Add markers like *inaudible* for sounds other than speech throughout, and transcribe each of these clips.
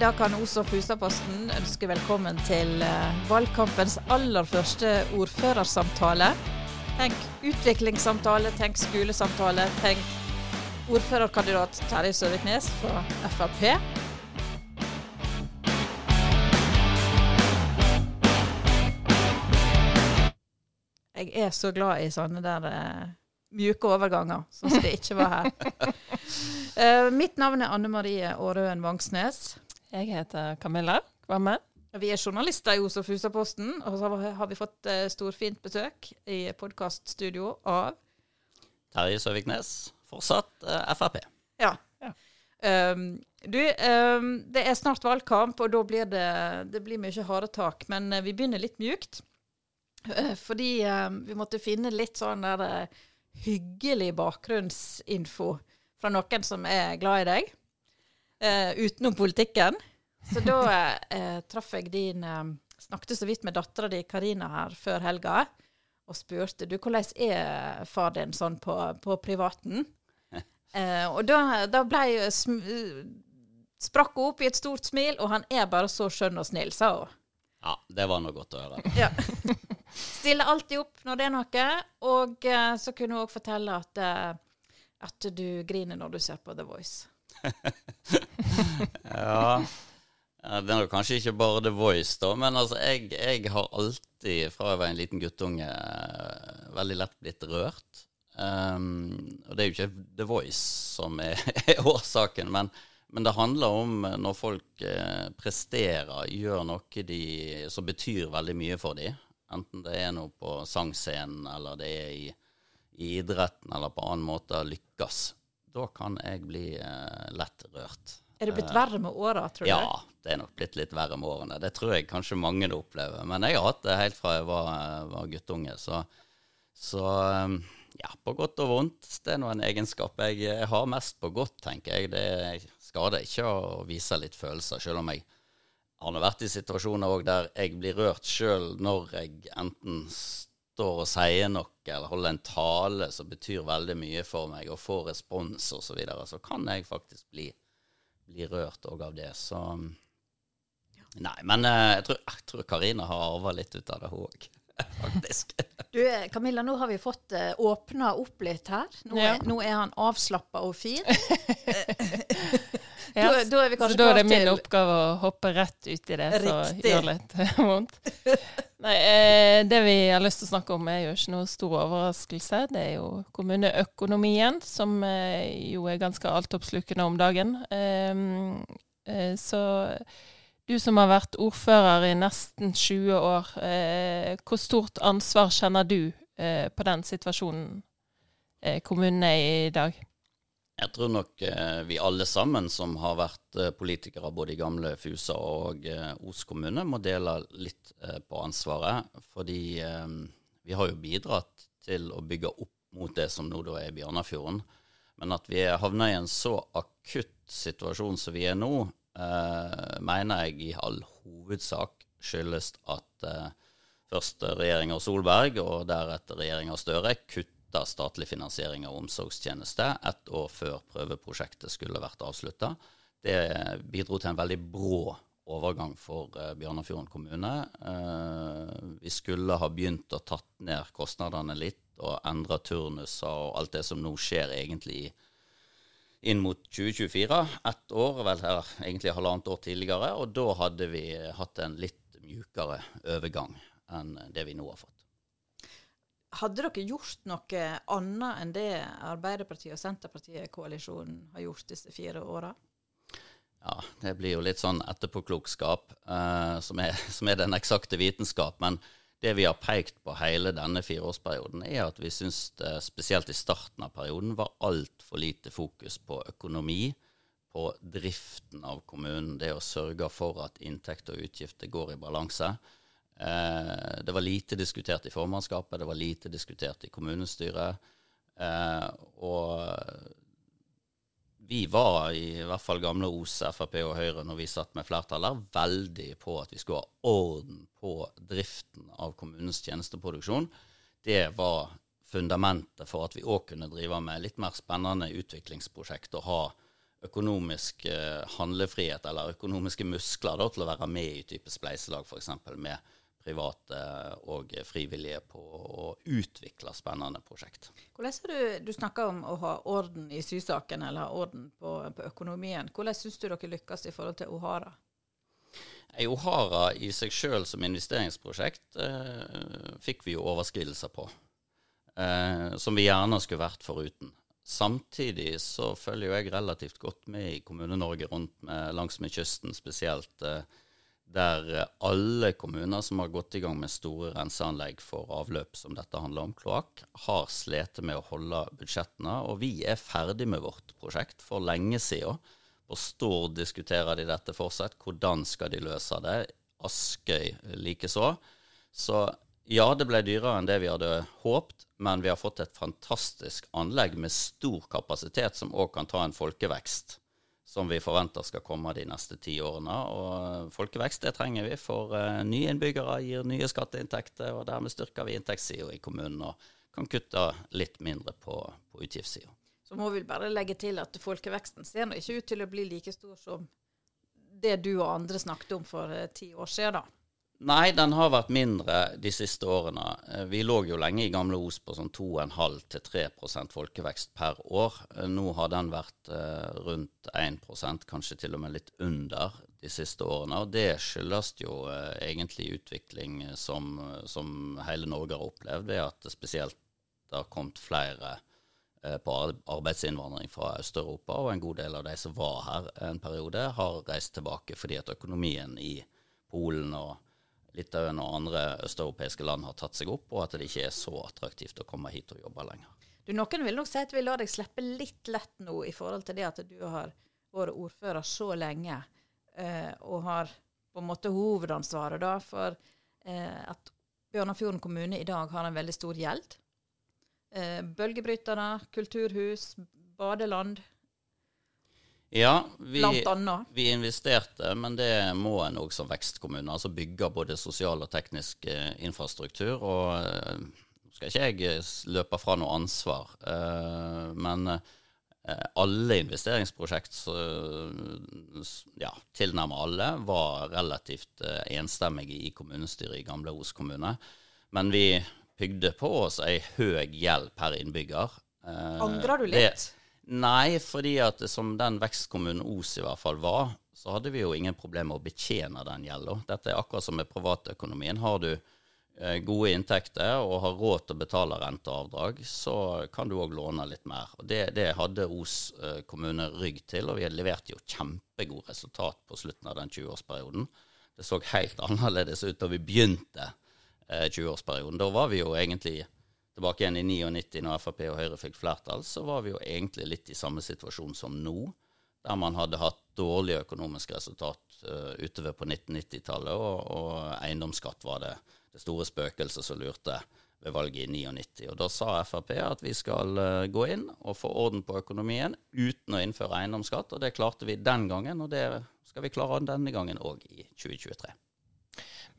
da kan Os og Fusaposten ønske velkommen til eh, valgkampens aller første ordførersamtale. Tenk utviklingssamtale, tenk skolesamtale, tenk ordførerkandidat Terje Søviknes fra Frp. Jeg er så glad i sånne der eh, mjuke overganger, sånn som det ikke var her. uh, *laughs* mitt navn er Anne Marie Aarøen Vangsnes. Jeg heter Camilla Kvamme. Vi er journalister i Josef Husaposten, og så har- vi fått eh, storfint besøk i podkaststudio av Terje Søviknes, fortsatt eh, Frp. Ja. Ja. Um, du, um, det er snart valgkamp, og da blir det, det blir mye harde tak. Men eh, vi begynner litt mjukt. Fordi eh, vi måtte finne litt sånn der hyggelig bakgrunnsinfo fra noen som er glad i deg, eh, utenom politikken. Så da eh, traff jeg din eh, Snakket så vidt med dattera di Karina her før helga, og spurte du, hvordan er far din sånn på, på privaten. *laughs* Eh, og da, da ble jeg sm sprakk hun opp i et stort smil, og han er bare så skjønn og snill, sa hun. Ja, det var noe godt å høre. Ja. Stiller alltid opp når det er noe, og eh, så kunne hun òg fortelle at, eh, at du griner når du ser på The Voice. Ja, *laughs* det er kanskje ikke bare The Voice, da, men altså, jeg, jeg har alltid, fra jeg var en liten guttunge, veldig lett blitt rørt. Um, og det er jo ikke The Voice som er, *laughs* er årsaken, men, men det handler om når folk eh, presterer, gjør noe de, som betyr veldig mye for dem. Enten det er noe på sangscenen, eller det er i, i idretten, eller på annen måte lykkes. Da kan jeg bli eh, lett rørt. Er det blitt verre med åra, tror du? Ja, det er nok blitt litt verre med årene. Det tror jeg kanskje mange opplever. Men jeg har hatt det helt fra jeg var, var guttunge. Så, så um, ja, på godt og vondt. Det er nå en egenskap jeg, jeg har mest på godt, tenker jeg. Det skader ikke å vise litt følelser, selv om jeg har vært i situasjoner òg der jeg blir rørt sjøl når jeg enten står og sier noe eller holder en tale som betyr veldig mye for meg, og får respons osv., så, videre, så kan jeg faktisk bli bli rørt òg av det. Så Nei, men eh, jeg tror, jeg tror Karina har arva litt ut av det, hun òg. Faktisk. Du, eh, Camilla, nå har vi fått uh, åpna opp litt her. Nå, Ja. nå er han avslappa og fin. *laughs* Ja, Da- da er vi kanskje så da er det min til- oppgave å hoppe rett ut i det som gjør litt *laughs* vondt. Nei, eh, det vi har lyst til å snakke om er jo ikke noe stor overraskelse. Det er jo kommuneøkonomien, som eh, jo er ganske altoppslukende om dagen. Eh, eh, så du som har vært ordfører i nesten 20 år, eh, hvor stort ansvar kjenner du eh, på den situasjonen eh, kommunen er i i dag? Jeg tror nok eh, vi alle sammen som har vært eh, politikere både i gamle Fusa og eh, Os kommune, må dele litt på ansvaret. Fordi vi har jo bidratt til å bygge opp mot det som nå da er Bjørnafjorden. Men at vi er havna i en så akutt situasjon som vi er nå, eh, mener jeg i all hovedsak skyldes at eh, først regjeringa Solberg og deretter regjeringa Støre kutta statlig finansiering av omsorgstjeneste ett år før prøveprosjektet skulle vært avslutta. Det bidro til en veldig brå overgang for eh, Bjørnafjorden kommune. Eh, vi skulle ha begynt å tatt ned kostnadene litt og endra turnuser og alt det som nå skjer egentlig inn mot 2024. Ett år, vel her, egentlig halvannet år tidligere, og da hadde vi hatt en litt mjukere overgang enn det vi nå har fått. Hadde dere gjort noe annet enn det Arbeiderpartiet og Senterpartiet-koalisjonen har gjort disse fire åra? Ja, det blir jo litt sånn etterpåklokskap, uh, som, er, som er den eksakte vitenskap. Men det vi har pekt på hele denne fireårsperioden, er at vi syns det spesielt i starten av perioden var altfor lite fokus på økonomi, på driften av kommunen, det å sørge for at inntekt og utgifter går i balanse. Eh, det var lite diskutert i formannskapet, det var lite diskutert i kommunestyret. Eh, og vi var i hvert fall gamle Os, Frp og Høyre når vi satt med flertallet, veldig på at vi skulle ha orden på driften av kommunens tjenesteproduksjon. Det var fundamentet for at vi òg kunne drive med litt mer spennende utviklingsprosjekt og ha økonomisk eh, handlefrihet eller økonomiske muskler da, til å være med i type spleiselag, f.eks. med private og frivillige på å utvikle spennende prosjekt. Hvordan har du, du snakker om å ha orden i sysaken eller ha orden på, på økonomien. Hvordan syns du dere lykkes i forhold til Ohara? Ohara i seg sjøl som investeringsprosjekt eh, fikk vi jo overskridelser på, eh, som vi gjerne skulle vært foruten. Samtidig så følger jo jeg relativt godt med i Kommune-Norge rundt med, langs med kysten spesielt, eh, der alle kommuner som har gått i gang med store renseanlegg for avløp, som dette handler om, kloakk, har slitt med å holde budsjettene. Og vi er ferdig med vårt prosjekt for lenge siden. På Stord diskuterer de dette fortsatt. Hvordan skal de løse det? Askøy likeså. Så ja, det ble dyrere enn det vi hadde håpt, men vi har fått et fantastisk anlegg med stor kapasitet, som òg kan ta en folkevekst som vi forventer skal komme de neste ti årene. Og folkevekst det trenger vi, for uh, nye innbyggere gir nye skatteinntekter, og dermed styrker vi inntektssida i kommunen og kan kutte litt mindre på, på utgiftssida. Så må vi bare legge til at folkeveksten ser nå ikke ut til å bli like stor som det du og andre snakket om for uh, ti år siden, da. Nei, den har vært mindre de siste årene. Eh, vi lå jo lenge i gamle Os på sånn 2,5-3% folkevekst per år. Eh, nå har den vært eh, rundt 1% kanskje til og med litt under de siste årene. Og det skyldes jo egentlig utvikling som, som hele Norge har opplevd, ved at det spesielt har kommet flere på arbeidsinnvandring fra Øst-Europa, og en god del av de som var her en periode, har reist tilbake fordi at økonomien i Polen og Litauen og andre østeuropeiske land har tatt seg opp, og at det ikke er så attraktivt å komme hit og jobbe lenger. Du, Noen vil nok si at vi lar deg slippe litt lett nå i forhold til det at du har vært ordfører så lenge eh, og har på en måte hovedansvaret da for eh, at Bjørnafjorden kommune i dag har en veldig stor gjeld. Eh, bølgebrytere, kulturhus, badeland, ja, vi, vi, investerte, men det må en òg som vekstkommune. Altså bygge både sosial og teknisk eh, infrastruktur. Og eh, nå skal ikke jeg eh, løpe fra noe ansvar, eh, men eh, alle investeringsprosjekt, ja, tilnærmet alle, var relativt eh, enstemmige i kommunestyret i gamle Os kommune. Men vi bygde på oss ei høy gjeld per innbygger. Angrer du litt? Det, Nei, fordi at som den vekstkommunen Os i hvert fall var, så hadde vi jo ingen problemer med å betjene den gjelda. Dette er akkurat som med privatøkonomien. Har du eh, gode inntekter og har råd til å betale renteavdrag, så kan du òg låne litt mer. Og det, det hadde Os eh, kommune rygg til, og vi leverte jo kjempegode resultat på slutten av den 20-årsperioden. Det så helt *laughs* annerledes ut da vi begynte 20-årsperioden. Eh, da var vi jo egentlig tilbake igjen i 99, når Frp og Høyre fikk flertall, så var vi jo egentlig litt i samme situasjon som nå, der man hadde hatt dårlige økonomiske resultat uh, utover på 1990-tallet, og, og, eiendomsskatt var det, det store spøkelset som lurte ved valget i 99. Og da sa Frp at vi skal uh, gå inn og få orden på økonomien uten å innføre eiendomsskatt, og det klarte vi den gangen, og det skal vi klare denne gangen òg i 2023.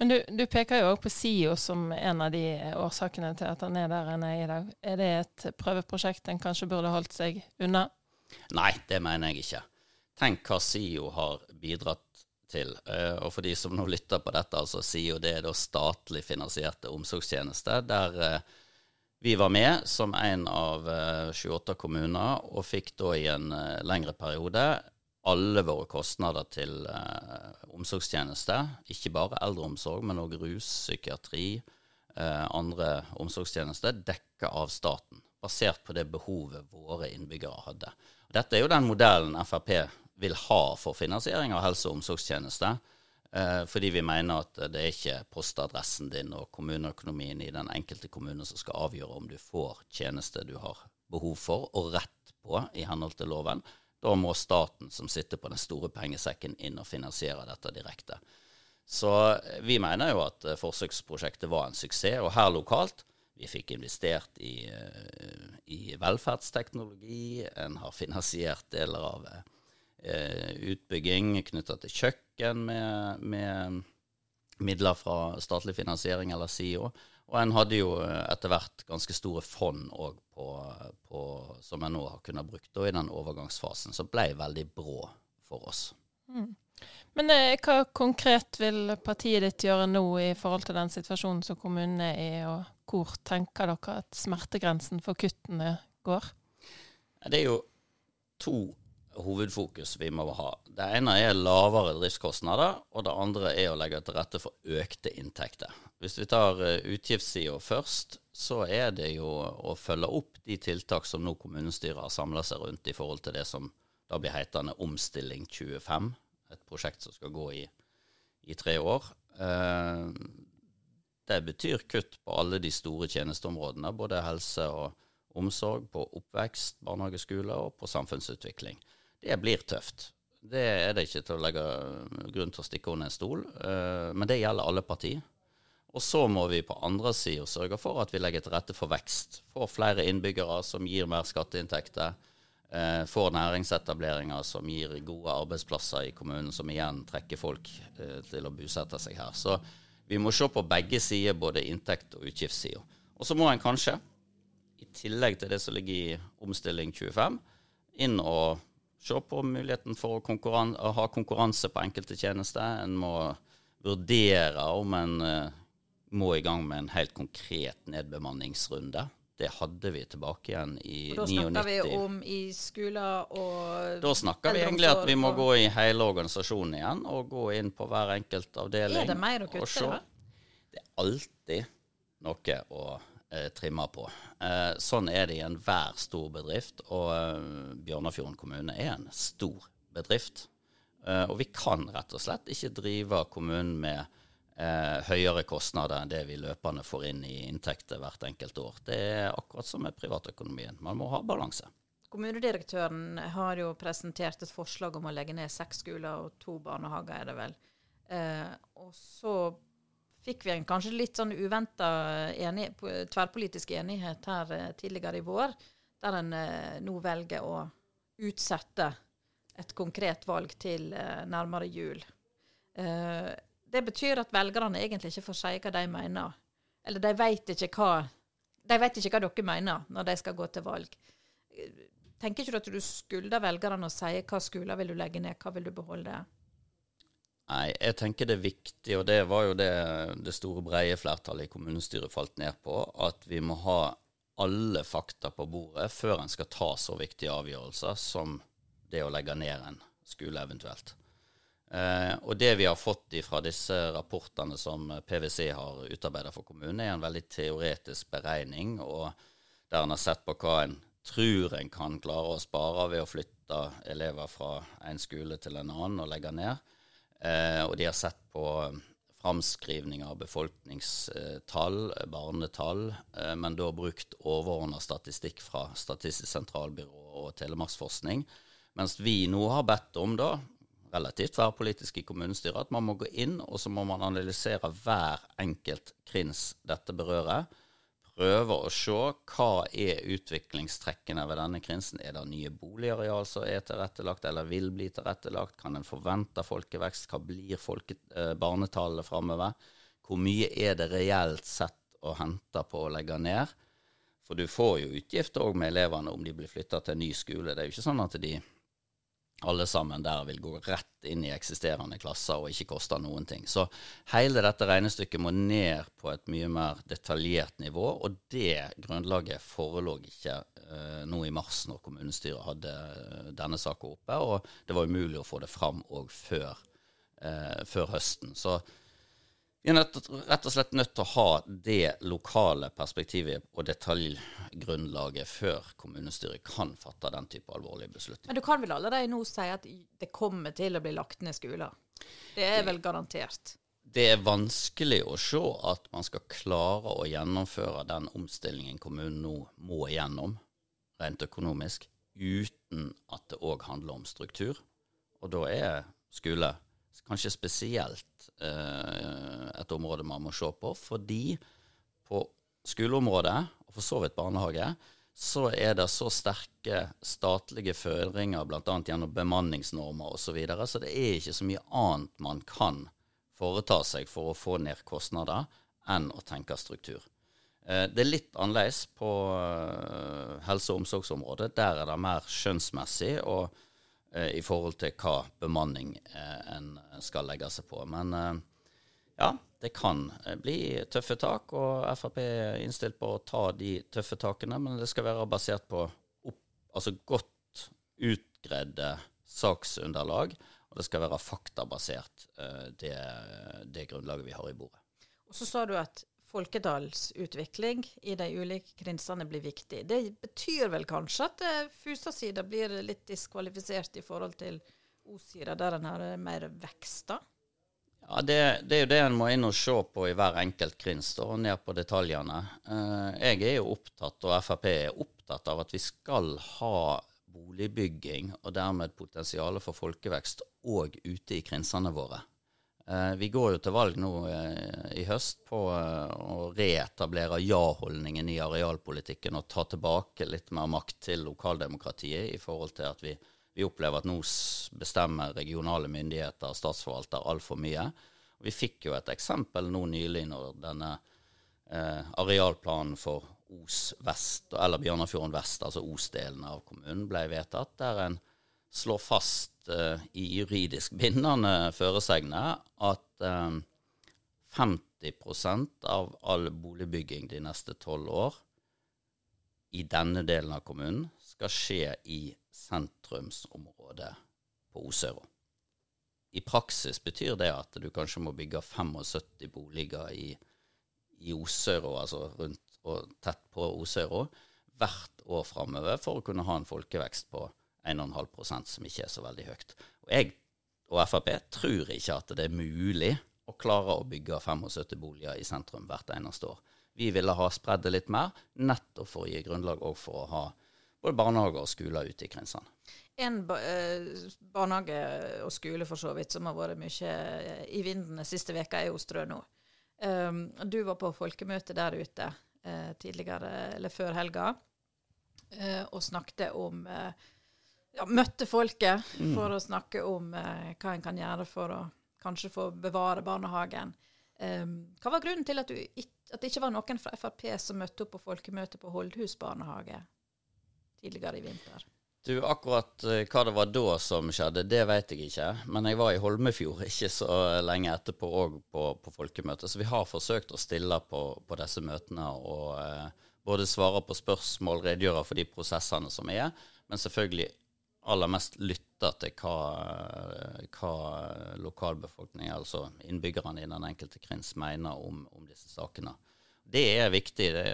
Men du, du peker jo òg på SIO som en av de årsakene til at han er der han er i dag. Er det et prøveprosjekt en kanskje burde holdt seg unna? Nei, det mener jeg ikke. Tenk hva SIO har bidratt til. Eh, og for de som nå lytter på dette, altså SIO det er da statlig finansierte omsorgstjenester, der eh, vi var med som en av 28 eh, kommuner og fikk da i en lengre periode alle våre kostnader til eh, omsorgstjenester. Ikke bare eldreomsorg, men òg rus, psykiatri, eh, andre omsorgstjenester, dekka av staten. Basert på det behovet våre innbyggere hadde. Dette er jo den modellen Frp vil ha for finansiering av helse- og omsorgstjenester. Eh, fordi vi mener at det er ikke postadressen din og kommuneøkonomien i den enkelte kommune som skal avgjøre om du får tjenester du har behov for og rett på i henhold til loven. Da må staten, som sitter på den store pengesekken, inn og finansiere dette direkte. Så eh, vi mener jo at eh, forsøksprosjektet var en suksess. Og her lokalt vi fikk investert i, eh, i velferdsteknologi. En har finansiert deler av utbygging knytta til kjøkken med, med, midler fra statlig finansiering eller SIO. Og en hadde jo etter hvert ganske store fond òg på, på, som en nå har kunnet brukt i den overgangsfasen, som ble veldig brå for oss. Mm. Men eh, hva konkret vil partiet ditt gjøre nå i forhold til den situasjonen som kommunen er i, og hvor tenker dere at smertegrensen for kuttene går? Det er jo to hovedfokus vi må ha. Det ene er lavere driftskostnader, og det andre er å legge til rette for økte inntekter. Hvis vi tar eh, utgiftssida først, så er det jo å følge opp de tiltak som nå kommunestyret har samla seg rundt i forhold til det som da blir hetende Omstilling 25 et prosjekt som skal gå i, i tre år. Eh, det betyr kutt på alle de store tjenesteområdene, både helse og omsorg, på oppvekst, barnehage, skole og på samfunnsutvikling. Det blir tøft. Det er det ikke til å legge grunn til å stikke under en stol, eh, men det gjelder alle partier. Og så må vi på andre sida sørge for at vi legger til rette for vekst. Får flere innbyggere som gir mer skatteinntekter eh, får næringsetableringer som gir gode arbeidsplasser i kommunen, som igjen trekker folk eh, til å bosette seg her. Så vi må se på begge sider, både inntekt- og utgiftssida. Og så må en kanskje, i tillegg til det som ligger i Omstilling 25, inn og se på muligheten for å, konkurran å ha konkurranse på enkelte tjenester. En må vurdere om en uh, må i gang med en helt konkret nedbemanningsrunde. Det hadde vi tilbake igjen i 99. Da snakker vi om i skoler og Da snakker vi egentlig at vi må gå i hele organisasjonen igjen, og gå inn på hver enkelt avdeling. Er det mer å kutte? Det er alltid noe å eh, trimme på. Eh, sånn er det i enhver stor bedrift, og eh, Bjørnafjorden kommune er en stor bedrift. Eh, og vi kan rett og slett ikke drive kommunen med høyere kostnader enn det vi løpende får inn i inntekter hvert enkelt år. Det er akkurat som med privatøkonomien. Man må ha balanse. Kommunedirektøren har jo presentert et forslag om å legge ned seks skoler og to barnehager, er det vel. Og så fikk vi en kanskje litt sånn uventa enig, tverrpolitisk enighet her eh, tidligere i vår, der en eh, nå velger å utsette et konkret valg til eh, nærmere jul. Eh, det betyr at velgerne egentlig ikke får si hva de mener. Eller de vet ikke hva de vet ikke hva dere mener når de skal gå til valg. Tenker ikke du at du skylder velgerne å si hva skoler vil du legge ned, hva vil du beholde? Nei, jeg tenker det er viktig, og det var jo det det store breie flertallet i kommunestyret falt ned på, at vi må ha alle fakta på bordet før en skal ta så viktige avgjørelser som det å legge ned en skole eventuelt. Eh, og det vi har fått fra disse rapportene som PwC har utarbeidet for kommunen, er en veldig teoretisk beregning, og der en har sett på hva en tror en kan klare å spare ved å flytte elever fra en skole til en annen og legge ned. Eh, og de har sett på framskrivning av befolkningstall, barnetall, eh, men da brukt overordna statistikk fra Statistisk sentralbyrå og Telemarksforskning. Mens vi nå har bedt om da, relativt tverrpolitisk i kommunestyret, at man må gå inn og så må man analysere hver enkelt krins dette berører. Prøve å se hva er utviklingstrekkene ved denne krinsen. Er det nye boligareal som er tilrettelagt eller vil bli tilrettelagt? Kan en forvente folkevekst? Hva blir eh, barnetallet framover? Hvor mye er det reelt sett å hente på å legge ned? For du får jo utgifter òg med elevene om de blir flytta til en ny skole. Det er jo ikke sånn at de alle sammen der vil gå rett inn i eksisterende klasser og ikke koste noen ting. Så hele dette regnestykket må ned på et mye mer detaljert nivå, og det grunnlaget forelå ikke eh, nå i mars når kommunestyret hadde uh, denne saka oppe, og det var umulig å få det fram òg før, eh, før høsten. Så vi er nødt, rett og slett nødt til å ha det lokale perspektivet og detaljgrunnlaget før kommunestyret kan fatte den type alvorlige beslutninger. Men du kan vel allerede nå si at det kommer til å bli lagt ned skoler? Det er vel garantert? Det er vanskelig å se at man skal klare å gjennomføre den omstillingen kommunen nå må gjennom, rent økonomisk, uten at det òg handler om struktur. Og da er skole kanskje spesielt eh, et område man må se på, fordi på skoleområdet, og for så vidt barnehage, så er det så sterke statlige føringer, bl.a. gjennom bemanningsnormer osv., så, videre, så det er ikke så mye annet man kan foreta seg for å få ned kostnader enn å tenke struktur. Eh, det er litt annerledes på eh, helse- og omsorgsområdet. Der er det mer skjønnsmessig og i forhold til hva bemanning en skal legge seg på. Men ja, det kan bli tøffe tak, og Frp er innstilt på å ta de tøffe takene. Men det skal være basert på opp, altså godt utgredde saksunderlag, og det skal være faktabasert, det, det grunnlaget vi har i bordet. Og Så sa du at folketallsutvikling i de ulike krinsene blir viktig. Det betyr vel kanskje at eh, Fusa-sida blir litt diskvalifisert i forhold til O-sida, der en har mer vekst? da? Ja, det, det, er jo det en må inn og se på i hver enkelt krins, og ned på detaljene. Eh, jeg er jo opptatt, og Frp er opptatt av at vi skal ha boligbygging, og dermed potensialet for folkevekst òg ute i krinsene våre. Eh, vi går jo til valg nå eh, i høst på eh, å reetablere ja-holdningen i arealpolitikken og ta tilbake litt mer makt til lokaldemokratiet i forhold til at vi, vi opplever at nå bestemmer regionale myndigheter, og statsforvalter, altfor mye. Vi fikk jo et eksempel nå nylig når denne eh, arealplanen for Os vest, eller Bjørnafjorden vest, altså Os-delen av kommunen, ble vedtatt, der en slår fast uh, i juridisk bindende føresegner at um, eh, 50% av all boligbygging de neste tolv år i denne delen av kommunen skal skje i sentrumsområdet på Osøra. I praksis betyr det at du kanskje må bygge 75 boliger i, i Osøra, altså rundt og tett på Osøra, hvert år framover for å kunne ha en folkevekst på 1,5% som ikke er så veldig høyt. Og jeg og Frp tror ikke at det er mulig å klare å bygge 75 boliger i sentrum hvert eneste år. Vi ville ha spredd det litt mer, nettopp for å gi grunnlag òg for å ha både barnehager og skoler ute i Krinsand. En ba eh, barnehage og skole for så vidt som har vært mye i vinden siste veka, er jo Strø nå. Um, du var på folkemøte der ute uh, tidligere, eller før helga, uh, og snakket om uh, ja, møtte folket mm. for å snakke om eh, hva en kan gjøre for å kanskje få bevare barnehagen. Um, hva var grunnen til at, du, at, det ikke var noen fra Frp som møtte opp på folkemøte på Holdhus barnehage tidligere i vinter? Du, Akkurat uh, hva det var da som skjedde, det vet jeg ikke. Men jeg var i Holmefjord *laughs* ikke så lenge etterpå òg på, på folkemøtet, så vi har forsøkt å stille på, på disse møtene og eh, både svare på spørsmål, redegjøre for de prosessene som er, men selvfølgelig aller mest lytter til hva, hva lokalbefolkningen, altså innbyggerne i den enkelte krins, mener om, om disse sakene. Det er viktig. Det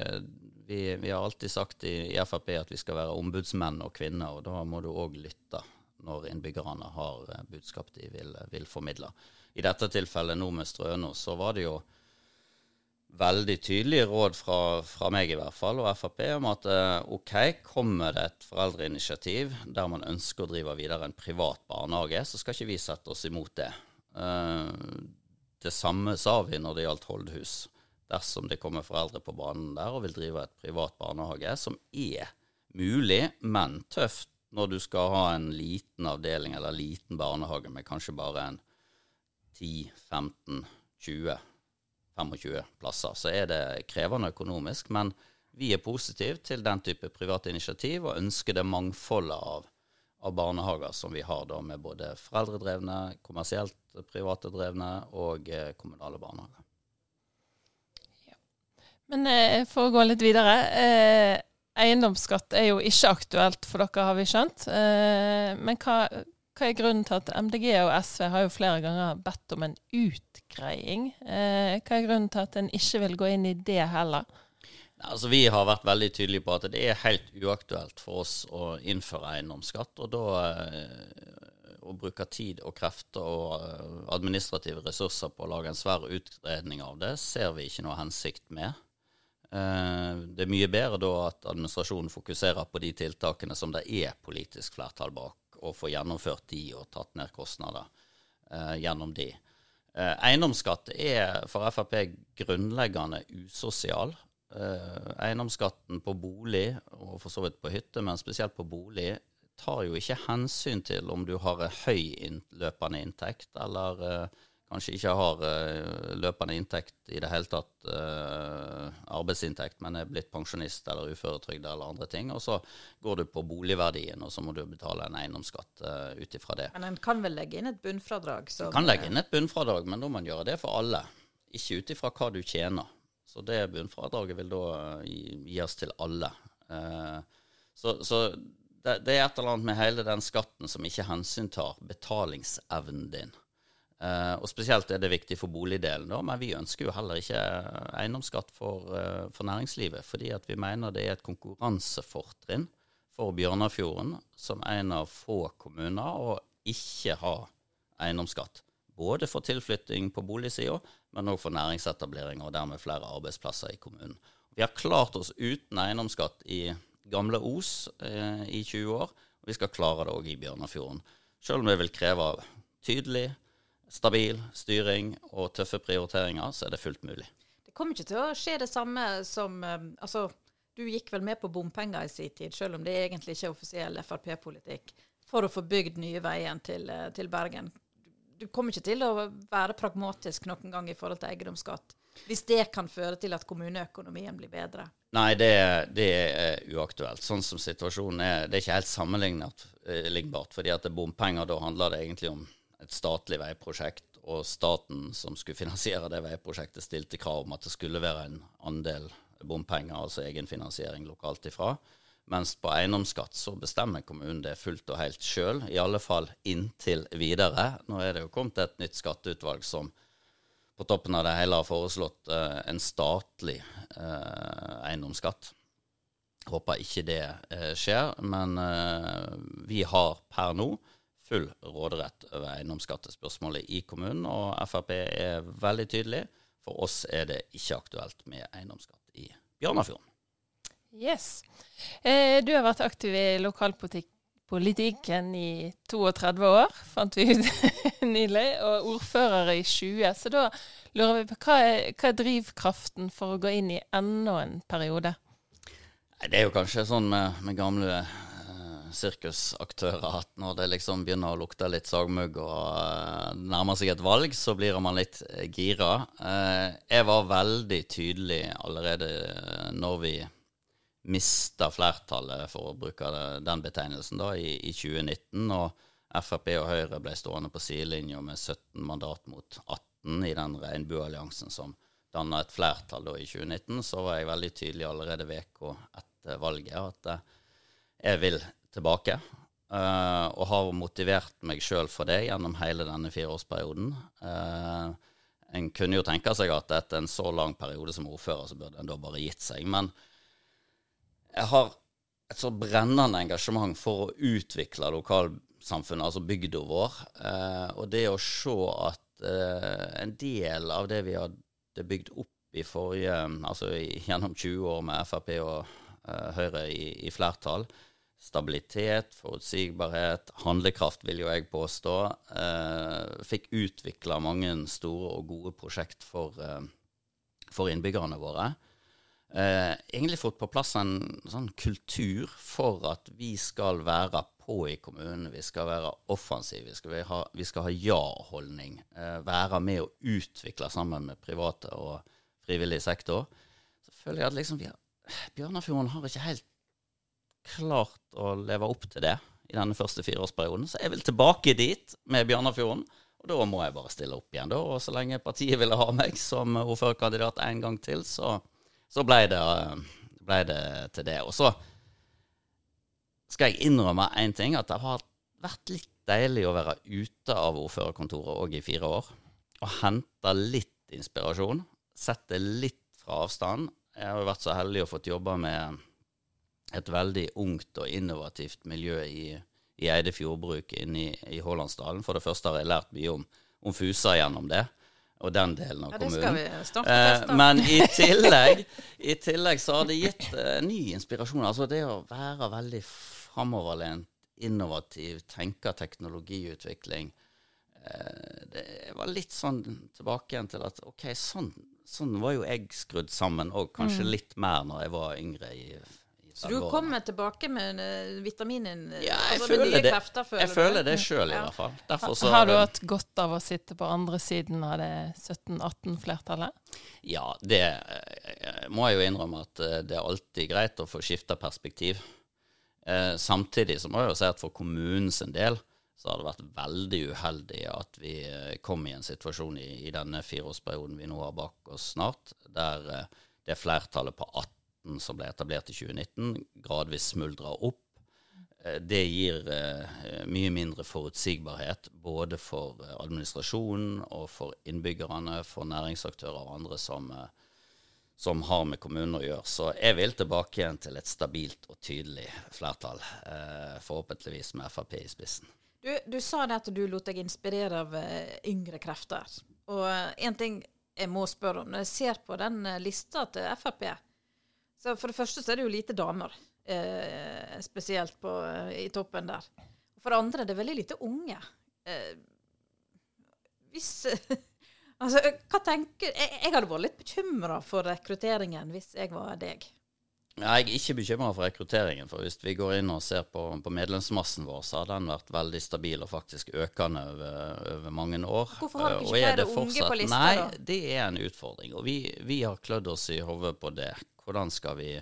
vi, vi, har alltid sagt i, i, Frp at vi skal være ombudsmenn og -kvinner, og da må du òg lytte når innbyggerne har budskap de vil, vil formidle. I dette tilfellet nå med Strøno, så var det jo veldig tydelige råd fra, fra, meg i hvert fall, og Frp om at eh, OK, kommer det et foreldreinitiativ der man ønsker å drive videre en privat barnehage, så skal ikke vi sette oss imot det. Uh, det samme sa vi når det gjaldt Holdhus. Dersom det kommer foreldre på banen der og vil drive et privat barnehage, som er mulig, men tøft når du skal ha en liten avdeling eller liten barnehage med kanskje bare en 10-15-20 25 plasser, så er det krevende økonomisk. Men vi er positive til den type private initiativ og ønsker det mangfoldet av, av barnehager som vi har da med både foreldredrevne, kommersielt private drevne og eh, kommunale barnehager. Ja. Men eh, for å gå litt videre. Eh, eiendomsskatt er jo ikke aktuelt for dere, har vi skjønt. Eh, men hva hva er grunnen til at MDG og SV har jo flere ganger bedt om en utgreiing? Eh, hva er grunnen til at en ikke vil gå inn i det heller? Altså, vi har vært veldig tydelige på at det er helt uaktuelt for oss å innføre eiendomsskatt. Og da eh, å bruke tid og krefter og eh, administrative ressurser på å lage en svær utredning av det, ser vi ikke noe hensikt med. Eh, det er mye bedre da at administrasjonen fokuserer på de tiltakene som det er politisk flertall bak å få gjennomført de og tatt ned kostnader eh, gjennom de. Eh, eiendomsskatt er for Frp grunnleggende usosial. Eh, eiendomsskatten på bolig, og for så vidt på hytte, men spesielt på bolig, tar jo ikke hensyn til om du har høy løpende inntekt, eller eh, kanskje ikke har uh, løpende inntekt i det hele tatt, uh, arbeidsinntekt, men er blitt pensjonist eller uføretrygda eller andre ting. Og så går du på boligverdien, og så må du betale en eiendomsskatt uh, ut ifra det. Men en kan vel legge inn et bunnfradrag? Som, kan legge inn et bunnfradrag, men da må man gjøre det for alle. Ikke ut ifra hva du tjener. Så det bunnfradraget vil da gis til alle. så, så det, det, er et eller annet med hele den skatten som ikke hensyntar betalingsevnen din. Uh, og Spesielt er det viktig for boligdelen, da, men vi ønsker jo heller ikke eiendomsskatt for, uh, for næringslivet. Fordi at vi mener det er et konkurransefortrinn for Bjørnafjorden som en av få kommuner å ikke ha eiendomsskatt. Både for tilflytting på boligsida, men òg for næringsetablering og dermed flere arbeidsplasser i kommunen. Vi har klart oss uten eiendomsskatt i gamle Os uh, i 20 år, og vi skal klare det òg i Bjørnafjorden. Selv om det vil kreve tydelig stabil styring og tøffe prioriteringer, så er det fullt mulig. Det kommer ikke til å skje det samme som eh, Altså, du gikk vel med på bompenger i sin tid, selv om det egentlig ikke er offisiell Frp-politikk, for å få bygd nye veien til, eh, til, Bergen. Du kommer ikke til å være pragmatisk noen gang i forhold til eiendomsskatt, hvis det kan føre til at kommuneøkonomien blir bedre? Nei, det, det, er uaktuelt. Sånn som situasjonen er, det er ikke helt sammenlignbart. fordi at det bompenger, da handler det egentlig om et statlig veiprosjekt, og staten som skulle finansiere det veiprosjektet, stilte krav om at det skulle være en andel bompenger, altså egenfinansiering lokalt ifra. Mens på eiendomsskatt så bestemmer kommunen det fullt og helt sjøl, i alle fall inntil videre. Nå er det jo kommet et nytt skatteutvalg som på toppen av det hele har foreslått eh, en statlig eh, eiendomsskatt. Håper ikke det eh, skjer, men vi har per nå full råderett over eiendomsskattespørsmålet i kommunen, og Frp er veldig tydelig. For oss er det ikke aktuelt med eiendomsskatt i Bjørnafjorden. Yes. Eh, du har vært aktiv i lokalpolitikken i 32 år, fant vi ut *laughs* nylig, og ordfører i 20. Så da lurer vi på hva er, hva er drivkraften for å gå inn i enda en periode? Det er jo kanskje sånn med, med gamle sirkusaktører at når det liksom begynner å lukte litt sagmugg og uh, nærmer seg et valg, så blir man litt uh, gira. Uh, jeg var veldig tydelig allerede når vi mista flertallet, for å bruke den betegnelsen, da, i, i, 2019. Og Frp og Høyre ble stående på sidelinja med 17 mandat mot 18 i den regnbuealliansen som danna et flertall da i 2019. Så var jeg veldig tydelig allerede uka etter valget at jeg vil tilbake. Uh, og har motivert meg sjøl for det gjennom hele denne fireårsperioden. Uh, en kunne jo tenke seg at etter en så lang periode som ordfører, så burde en da bare gitt seg. Men jeg har et så brennende engasjement for å utvikle lokalsamfunnet, altså bygda vår. Uh, og det å se at en del av det vi hadde bygd opp i forrige Altså gjennom 20 år med Frp og Høyre i, i flertall, stabilitet, forutsigbarhet, handlekraft, vil jo jeg påstå. Eh, fikk utvikla mange store og gode prosjekt for, eh, for innbyggerne våre. Eh, egentlig fått på plass en sånn kultur for at vi skal være på i kommunen. Vi skal være offensive. Vi skal ha, vi skal ha ja-holdning. Eh, være med å utvikle sammen med private og frivillig sektor. Så føler jeg at liksom vi har, Bjørnafjorden har ikke helt klart å leve opp til det i denne første fireårsperioden. Så jeg vil tilbake dit med Bjørnafjorden. Og da må jeg bare stille opp igjen, da. Og så lenge partiet ville ha meg som ordførerkandidat en gang til, så, så ble, det, ble, det, til det. Og så skal jeg innrømme én ting, at det har vært litt deilig å være ute av ordførerkontoret òg i fire år. Og hente litt inspirasjon. Sette litt fra avstand. Jeg har jo vært så heldig å fått jobbe med et veldig ungt og innovativt miljø i, i Eide fjordbruk inne i, i Hålandsdalen. For det første har jeg lært mye om, om Fusa gjennom det, og den delen av ja, kommunen. Eh, men i tillegg, i tillegg, så har det gitt eh, ny inspirasjon. Altså det å være veldig framoverlent, innovativ, tenke teknologiutvikling. Eh, det var litt sånn tilbake igjen til at OK, sånn, sånn var jo jeg skrudd sammen, og kanskje mm. litt mer når jeg var yngre i Så du kommer tilbake med uh, vitaminen ja, jeg altså, føler det, krefter, føler jeg føler det sjøl, i hvert fall. Derfor så har du hatt godt av å sitte på andre siden av det 17-18-flertallet? Ja, det må jeg jo innrømme at det er alltid greit å få skifta perspektiv. Eh, samtidig så må jeg jo si at for kommunens del så har det vært veldig uheldig at vi kom i en situasjon i, i denne fireårsperioden vi nå har bak oss snart, der det flertallet på 18 som ble etablert i 2019, gradvis smuldra opp. Eh, det gir eh, mye mindre forutsigbarhet både for eh, administrasjonen og for innbyggerne, for næringsaktører og andre som, som har med kommunen å gjøre. Så jeg vil tilbake igjen til et stabilt og tydelig flertall, forhåpentligvis med Frp i spissen. Du, du sa det at du lot deg inspirere av yngre krefter. Og en ting jeg må spørre om, når jeg ser på den lista til Frp, så For det første så er det jo lite damer, eh, spesielt på, eh, i toppen der. For det andre er det veldig lite unge. Eh, hvis *laughs* Altså, hva tenker Jeg, jeg hadde vært litt bekymra for rekrutteringen hvis jeg var deg. Jeg er ikke bekymra for rekrutteringen. for Hvis vi går inn og ser på, på, medlemsmassen vår, så har den vært veldig stabil og faktisk økende over, over mange år. Hvorfor har dere ikke flere unge på lista? Nei, da? det er en utfordring. Og vi, vi har klødd oss i hodet på det. Hvordan skal vi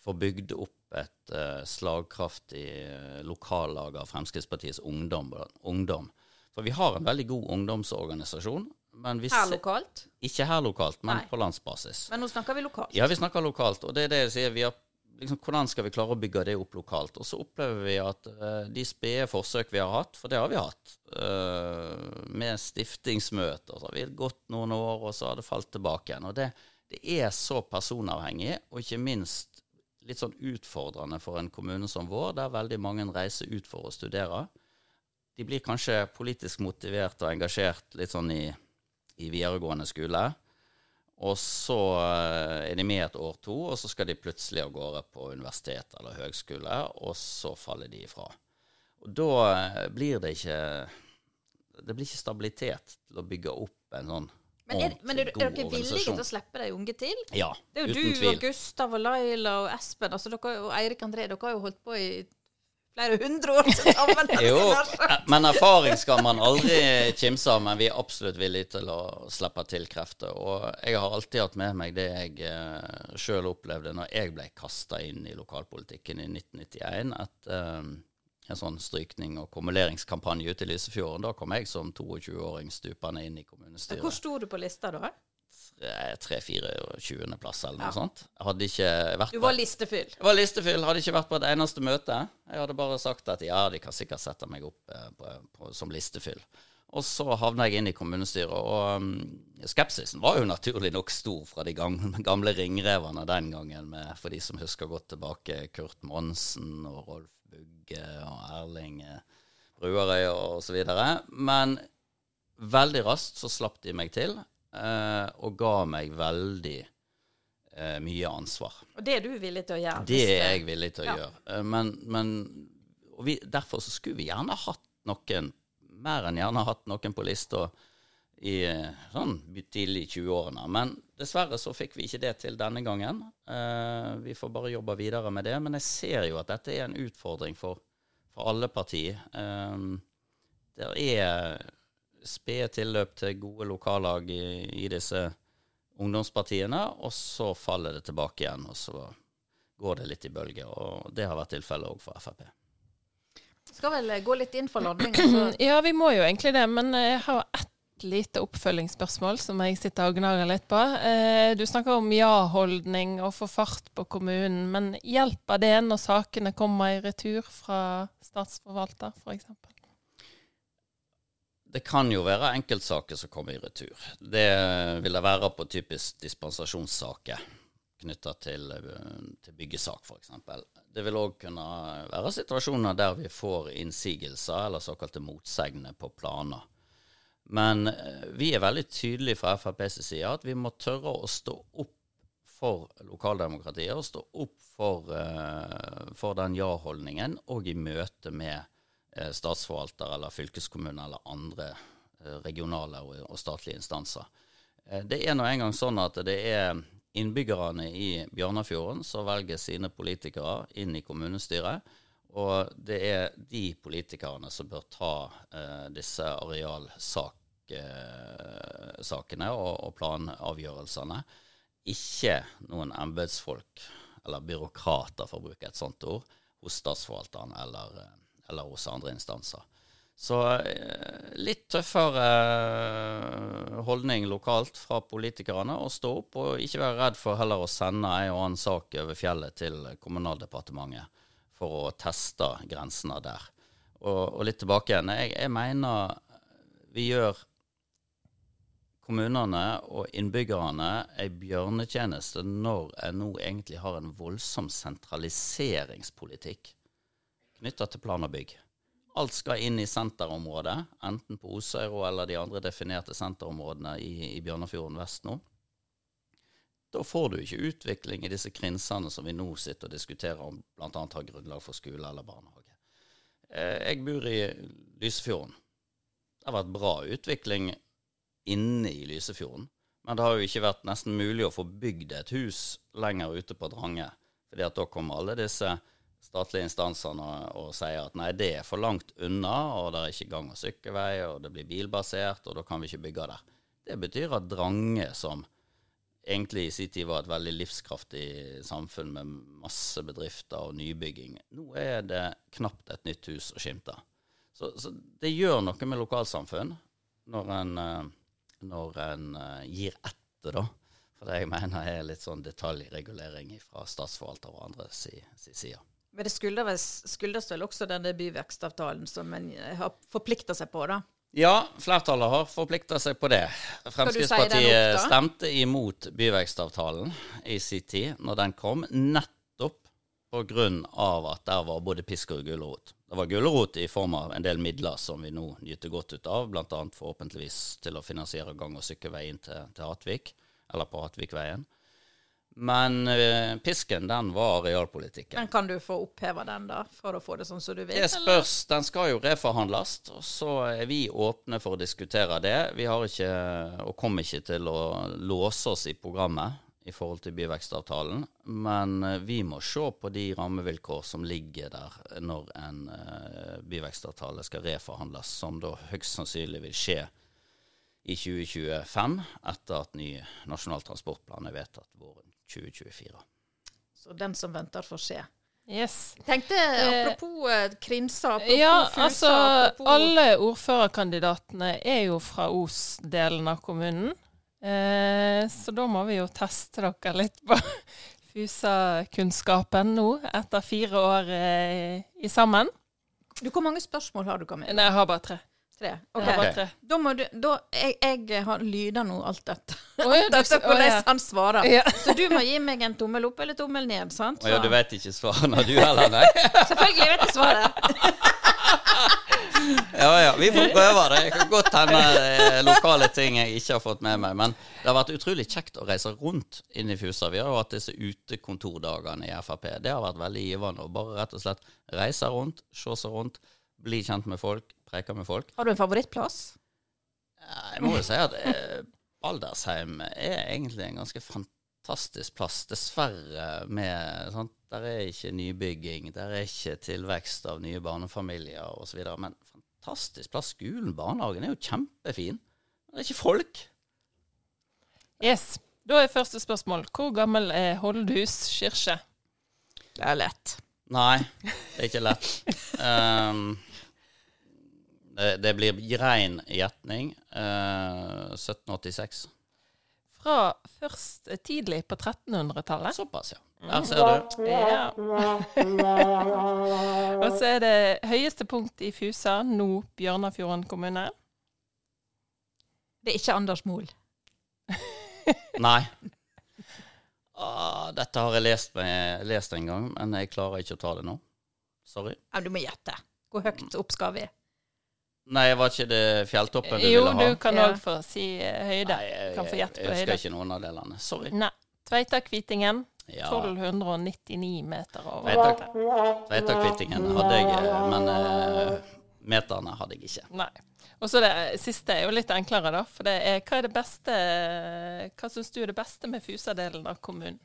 få bygd opp et uh, slagkraftig uh, lokallag av Fremskrittspartiets ungdom, ungdom? For vi har en veldig god ungdomsorganisasjon. her lokalt? Ikke her lokalt, men Nei. på landsbasis. Men nå snakker vi lokalt? Ja, vi snakker lokalt. Og det er det jeg sier. vi har Liksom, hvordan skal vi klare å bygge det opp lokalt? Og så opplever vi at uh, de spede forsøk vi har hatt, for det har vi hatt, uh, med stiftingsmøter, så har vi gått noen år, og så har det falt tilbake igjen. Og det, det er så personavhengig, og ikke minst litt sånn utfordrende for en kommune som vår, der veldig mange reiser ut for å studere. De blir kanskje politisk motivert og engasjert litt sånn i, i videregående skole. Og så eh, er de med et år to, og så skal de plutselig av gårde på universitet eller høgskole, og så faller de ifra. Og da eh, blir det ikke Det blir ikke stabilitet til å bygge opp en sånn men er, men er, er dere villige til å slippe de unge til? Ja, uten tvil. Det er jo du og Gustav og Laila og Espen altså dere, og Eirik André. Dere har jo holdt på i flere hundre år sammen. *laughs* jo, *laughs* men erfaring skal man aldri kimse av. Men vi er absolutt villige til å slippe til krefter. Og jeg har alltid hatt med meg det jeg eh, sjøl opplevde når jeg ble kasta inn i lokalpolitikken i 1991. At um, en sånn strykning- og kumuleringskampanje ute i Lysefjorden. Da kom jeg som 22-åring stupende inn i kommunestyret. Hvor sto du på lista da? 3-24.-plass eller noe ja. sånt. Hadde ikke vært Du var listefyll? Jeg var listefyll, hadde ikke vært på et eneste møte. Jeg hadde bare sagt at ja, de kan sikkert sette meg opp eh, på, på, som listefyll. Og så havna jeg inn i kommunestyret, og um, skepsisen var jo naturlig nok stor fra de *laughs* gamle ringrevene den gangen, med, for de som husker godt tilbake, Kurt Monsen og Rolf Bugge og Erling eh, Bruarøy videre. Men veldig raskt så slapp de meg til, eh, og ga meg veldig eh, mye ansvar. Og det er du villig til å gjøre? Det er jeg villig til å ja. gjøre. Eh, men, men vi, derfor så skulle vi gjerne hatt noen, mer enn gjerne hatt noen på lista i sånn tidlig i 20-årene. Men dessverre så fikk vi ikke det til denne gangen. Eh, vi får bare jobbe videre med det. Men jeg ser jo at dette er en utfordring for, for alle partier. Eh, det er spede tilløp til gode lokallag i, i, disse ungdomspartiene, og så faller det tilbake igjen. Og så går det litt i bølger. Og det har vært tilfellet òg for Frp. Skal vel gå litt inn for ladning? *clears throat* Ja, vi må jo egentlig det. Men jeg har ett lite oppfølgingsspørsmål som jeg sitter og gnager litt på. Eh, du snakker om ja-holdning og få fart på kommunen, men hjelper det når sakene kommer i retur fra statsforvalter, f.eks.? Det kan jo være enkeltsaker som kommer i retur. Det vil det være på typisk dispensasjonssaker knytta til, til byggesak, f.eks. Det vil òg kunne være situasjoner der vi får innsigelser eller såkalte motsegner på planer. Men eh, vi er veldig tydelige fra FrPs side at vi må tørre å stå opp for lokaldemokratiet og stå opp for, uh, for den ja-holdningen, og i møte med uh, statsforvalter eller fylkeskommune eller andre regionale og, statlige instanser. det er nå engang sånn at det er innbyggerne i Bjørnafjorden som velger sine politikere inn i kommunestyret. Og det er de politikerne som bør ta eh, disse arealsakene eh, og, og planavgjørelsene. Ikke noen embetsfolk eller byråkrater, for å bruke et sånt ord, hos statsforvalteren eller, eh, eller hos andre instanser. Så eh, litt tøffere holdning lokalt fra politikerne å stå opp, og ikke være redd for heller å sende en og annen sak over fjellet til Kommunaldepartementet for å teste grensene der. Og, og litt tilbake igjen. Jeg, jeg, mener vi gjør kommunene og innbyggerne en bjørnetjeneste når en nå egentlig har en voldsom sentraliseringspolitikk knytta til plan og bygg. Alt skal inn i senterområdet, enten på Osøyro eller de andre definerte senterområdene i, i Bjørnafjorden vest nå. Da får du ikke utvikling i disse krinsene som vi nå sitter og diskuterer om bl.a. har grunnlag for skole eller barnehage. Eh, jeg bor i Lysefjorden. Det har vært bra utvikling inne i Lysefjorden. Men det har jo ikke vært nesten mulig å få bygd et hus lenger ute på Drange. fordi at da kommer alle disse statlige instansene og, sier at nei, det er for langt unna, og det er ikke gang- og sykkelvei, og det blir bilbasert, og da kan vi ikke bygge der. Det betyr at Drange, som egentlig i sin tid var et veldig livskraftig samfunn med masse bedrifter og nybygging, nå er det knapt et nytt hus å skimte. Så, så det gjør noe med lokalsamfunn når en, eh, når en eh, gir etter, da. For det jeg mener er litt sånn detaljregulering fra statsforvalter og andre si, si side. Men det skyldes vel også denne byvekstavtalen som en har forplikta seg på, da? Ja, flertallet har forplikta seg på det. Fremskrittspartiet si stemte imot byvekstavtalen i sin tid, når den kom, nettopp pga. at der var både pisk og gulrot. Det var gulrot i form av en del midler som vi nå nyter godt ut av, bl.a. forhåpentligvis til å finansiere gang- og sykkelveien til, til Hatvik, eller på Hatvikveien. Men uh, pisken, den var realpolitikken. Men kan du få oppheva den, da, for å få det sånn som du vil? Det spørs. Den skal jo reforhandles, og så er vi åpne for å diskutere det. Vi har ikke, og kommer ikke til å låse oss i programmet i forhold til byvekstavtalen, men uh, vi må se på de rammevilkår som ligger der når en uh, byvekstavtale skal reforhandles, som da høyst sannsynlig vil skje i 2025, etter at ny nasjonal transportplan er vedtatt våren 2024. Så den som venter, får se. Yes. Tenkte eh, apropos eh, Krinsa, apropos ja, Fusa altså, apropos Alle ordførerkandidatene er jo fra Os-delen av kommunen. Eh, så da må vi jo teste dere litt på *laughs* Fusa-kunnskapen nå, etter fire år eh, i sammen. Du, Hvor mange spørsmål har du, Kamilla? Nei, jeg har bare tre. Tre. Jeg Ok. har bare tre. Da må du da, jeg, jeg har lyder nå alt dette. Oh, ja, du- Dette er hvordan oh, ja. han svarer. Ja. *laughs* Så du må gi meg en tommel opp eller tommel ned, sant? Å ja, du vet ikke svaret når du heller, nei? Selvfølgelig vet jeg svaret. *laughs* Ja ja, vi får prøve det. Jeg kan godt hende eh, lokale ting jeg ikke har fått med meg. Men det har vært utrolig kjekt å reise rundt inn i Fusa. Vi har jo hatt disse utekontordagene i Frp. Det har vært veldig givende å bare rett og slett reise rundt, se seg rundt, bli kjent med folk, preke med folk. Har du en favorittplass? Jeg må jo si at eh, Baldersheim er egentlig en ganske fantastisk plass. Dessverre med sant? Der er ikke nybygging, der er ikke tilvekst av nye barnefamilier osv. Men fantastisk plass. Skolen, barnehagen er jo kjempefin. Men det er ikke folk. Yes. Da er første spørsmål. Hvor gammel er Holdhus kirke? Det er lett. Nei, det er ikke lett. Um, *laughs* det, det blir rein gjetning. Uh, 1786. Fra først tidlig på 1300-tallet. Såpass, ja. Der ser du. Ja. *laughs* Og så er det høyeste punkt i Fusa, nå Bjørnafjorden kommune. Det er ikke Anders Moel. *laughs* Nei. Ah, dette har jeg lest, med, lest en gang, men jeg klarer ikke å ta det nå. Sorry. Ja, du må gjette. Hvor høyt opp skal vi? Nei, var ikke det fjelltoppen du Jo, ville ha? Jo, du kan Ja. òg få si eh, høyde. Nei, jeg, kan få gjette på jeg husker ikke noen av delene. Sorry. Nei. Tveitakvitingen. Ja, 1299 meter over. Tveitakvitingen Tveitakvittingen hadde jeg, eh, men uh, meterne hadde jeg ikke. Nei. Og så det siste er jo litt enklere, da. For det er hva er det beste Hva syns du er det beste med Fusa-delen av kommunen?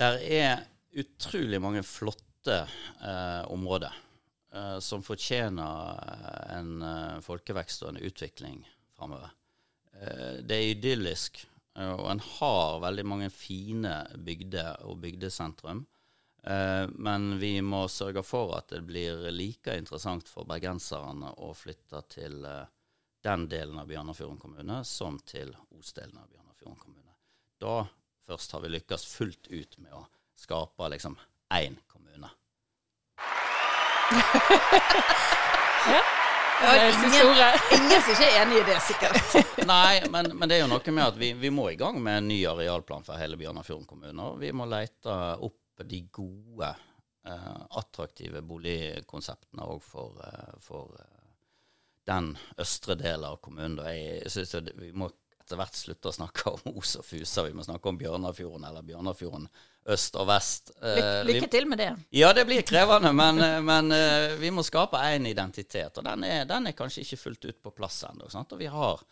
Der er utrolig mange flotte eh, områder eh, som fortjener eh, en uh, folkevekst og en utvikling framover. Det er idyllisk, og en har veldig mange fine bygder og bygdesentrum. Men vi må sørge for at det blir like interessant for bergenserne å flytte til den delen av Bjørnafjorden kommune som til Os-delen av Bjørnafjorden kommune. Da først har vi lykkes fullt ut med å skape liksom én kommune. Ja. Det er ingen, ingen som ikke er enig i det, sikkert. *laughs* Nei, men, men, det er jo noe med at vi, vi, må i gang med en ny arealplan for hele Bjørnafjorden kommune. Og vi må lete opp de gode, eh, attraktive boligkonseptene òg for, eh, for eh, den østre delen av kommunen. Jeg synes Vi må etter hvert slutte å snakke om *laughs* Os og Fusa. Vi må snakke om Bjørnafjorden eller Bjørnafjorden øst og vest. Lykke, eh, lykke til med det. Ja, det blir krevende, men, eh, men eh, vi må skape én identitet. Og den er, den er, kanskje ikke fullt ut på plass ennå. Og vi har,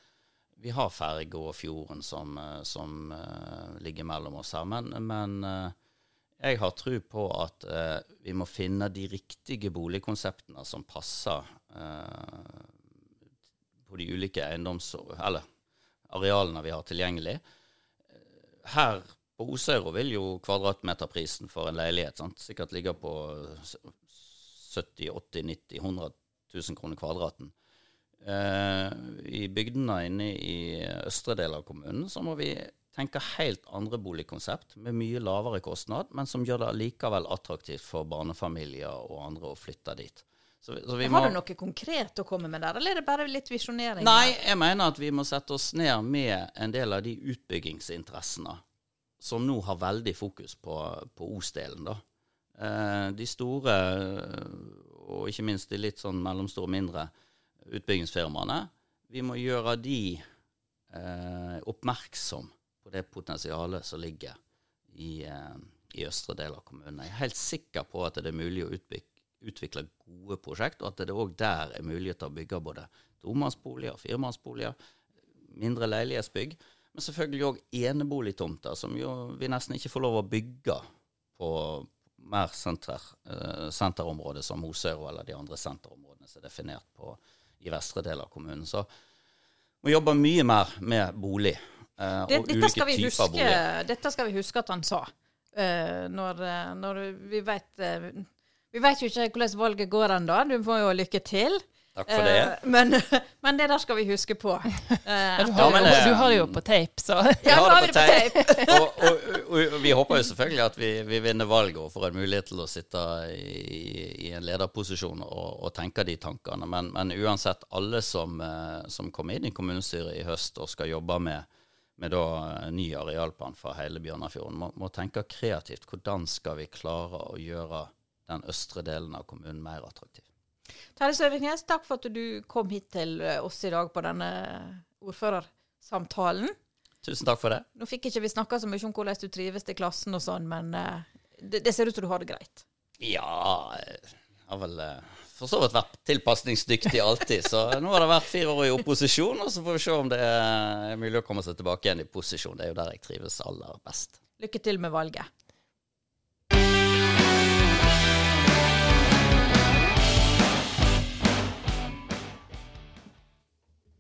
vi har ferga og fjorden som, som ligger mellom oss her. Men, men jeg har tro på at uh, vi må finne de riktige boligkonseptene som passer på de ulike eiendoms... Eller arealene vi har tilgjengelig. Her på Osøyro vil jo kvadratmeterprisen for en leilighet sant? sikkert ligge på 70 80 90 100 000 kroner kvadraten. Eh, I bygdene inne i østre del av kommunen så må vi tenke helt andre boligkonsept med mye lavere kostnad, men som gjør det likevel attraktivt for barnefamilier og andre å flytte dit. Så, så har må... du noe konkret å komme med der, eller er det bare litt visjonering? Nei, jeg mener at vi må sette oss ned med en del av de utbyggingsinteressene som nå har veldig fokus på, på Os-delen. da. Eh, de store, og ikke minst de litt sånn mellomstore og mindre utbyggingsfirmaene, vi må gjøre de eh, oppmerksom på det potensialet som ligger i, eh, i østre del av kommunen. Jeg er helt sikker på at det er mulig å utbygge utvikle gode prosjekt, og at det òg der er til å bygge både tomannsboliger, firmannsboliger, mindre leilighetsbygg, men selvfølgelig òg eneboligtomter, som jo vi nesten ikke får lov å bygge på mer senter, uh, senterområder som Mosøro eller de andre senterområdene som er definert på i vestre del av kommunen. Så vi jobber mye mer med bolig. Uh, det, og ulike typer huske, bolig. Dette skal vi huske at han sa. Uh, når, når, vi vet vi vet jo ikke hvordan valget går ennå. Du får jo lykke til. Takk for det. Uh, men, *laughs* men, det der skal vi huske på. Uh, du, har, ja, du, har, det jo på tape, så Ja, nå har vi det på tape. *laughs* og, og, og, og, vi håper jo selvfølgelig at vi, vi, vinner valget og får en mulighet til å sitte i, i en lederposisjon og, tenke de tankene. Men, men uansett, alle som, uh, som kommer inn i kommunestyret i høst og skal jobbe med, med da, ny arealplan for hele Bjørnafjorden, må, må tenke kreativt. Hvordan skal vi klare å gjøre den østre delen av kommunen mer attraktiv. Terje Søviknes, takk for at du kom hit til eh, oss i dag på denne ordførersamtalen. Tusen takk for det. Nå fikk ikke vi snakka så mye om hvordan du trives til klassen og sånn, men uh, det, det, ser ut som du har det greit. Ja, jeg har vel for så vidt vært tilpasningsdyktig alltid. Så nå har det vært fire år i opposisjon, og så får vi se om det er mulig å komme seg tilbake igjen i posisjon. Det er jo der jeg trives aller best. Lykke til med valget.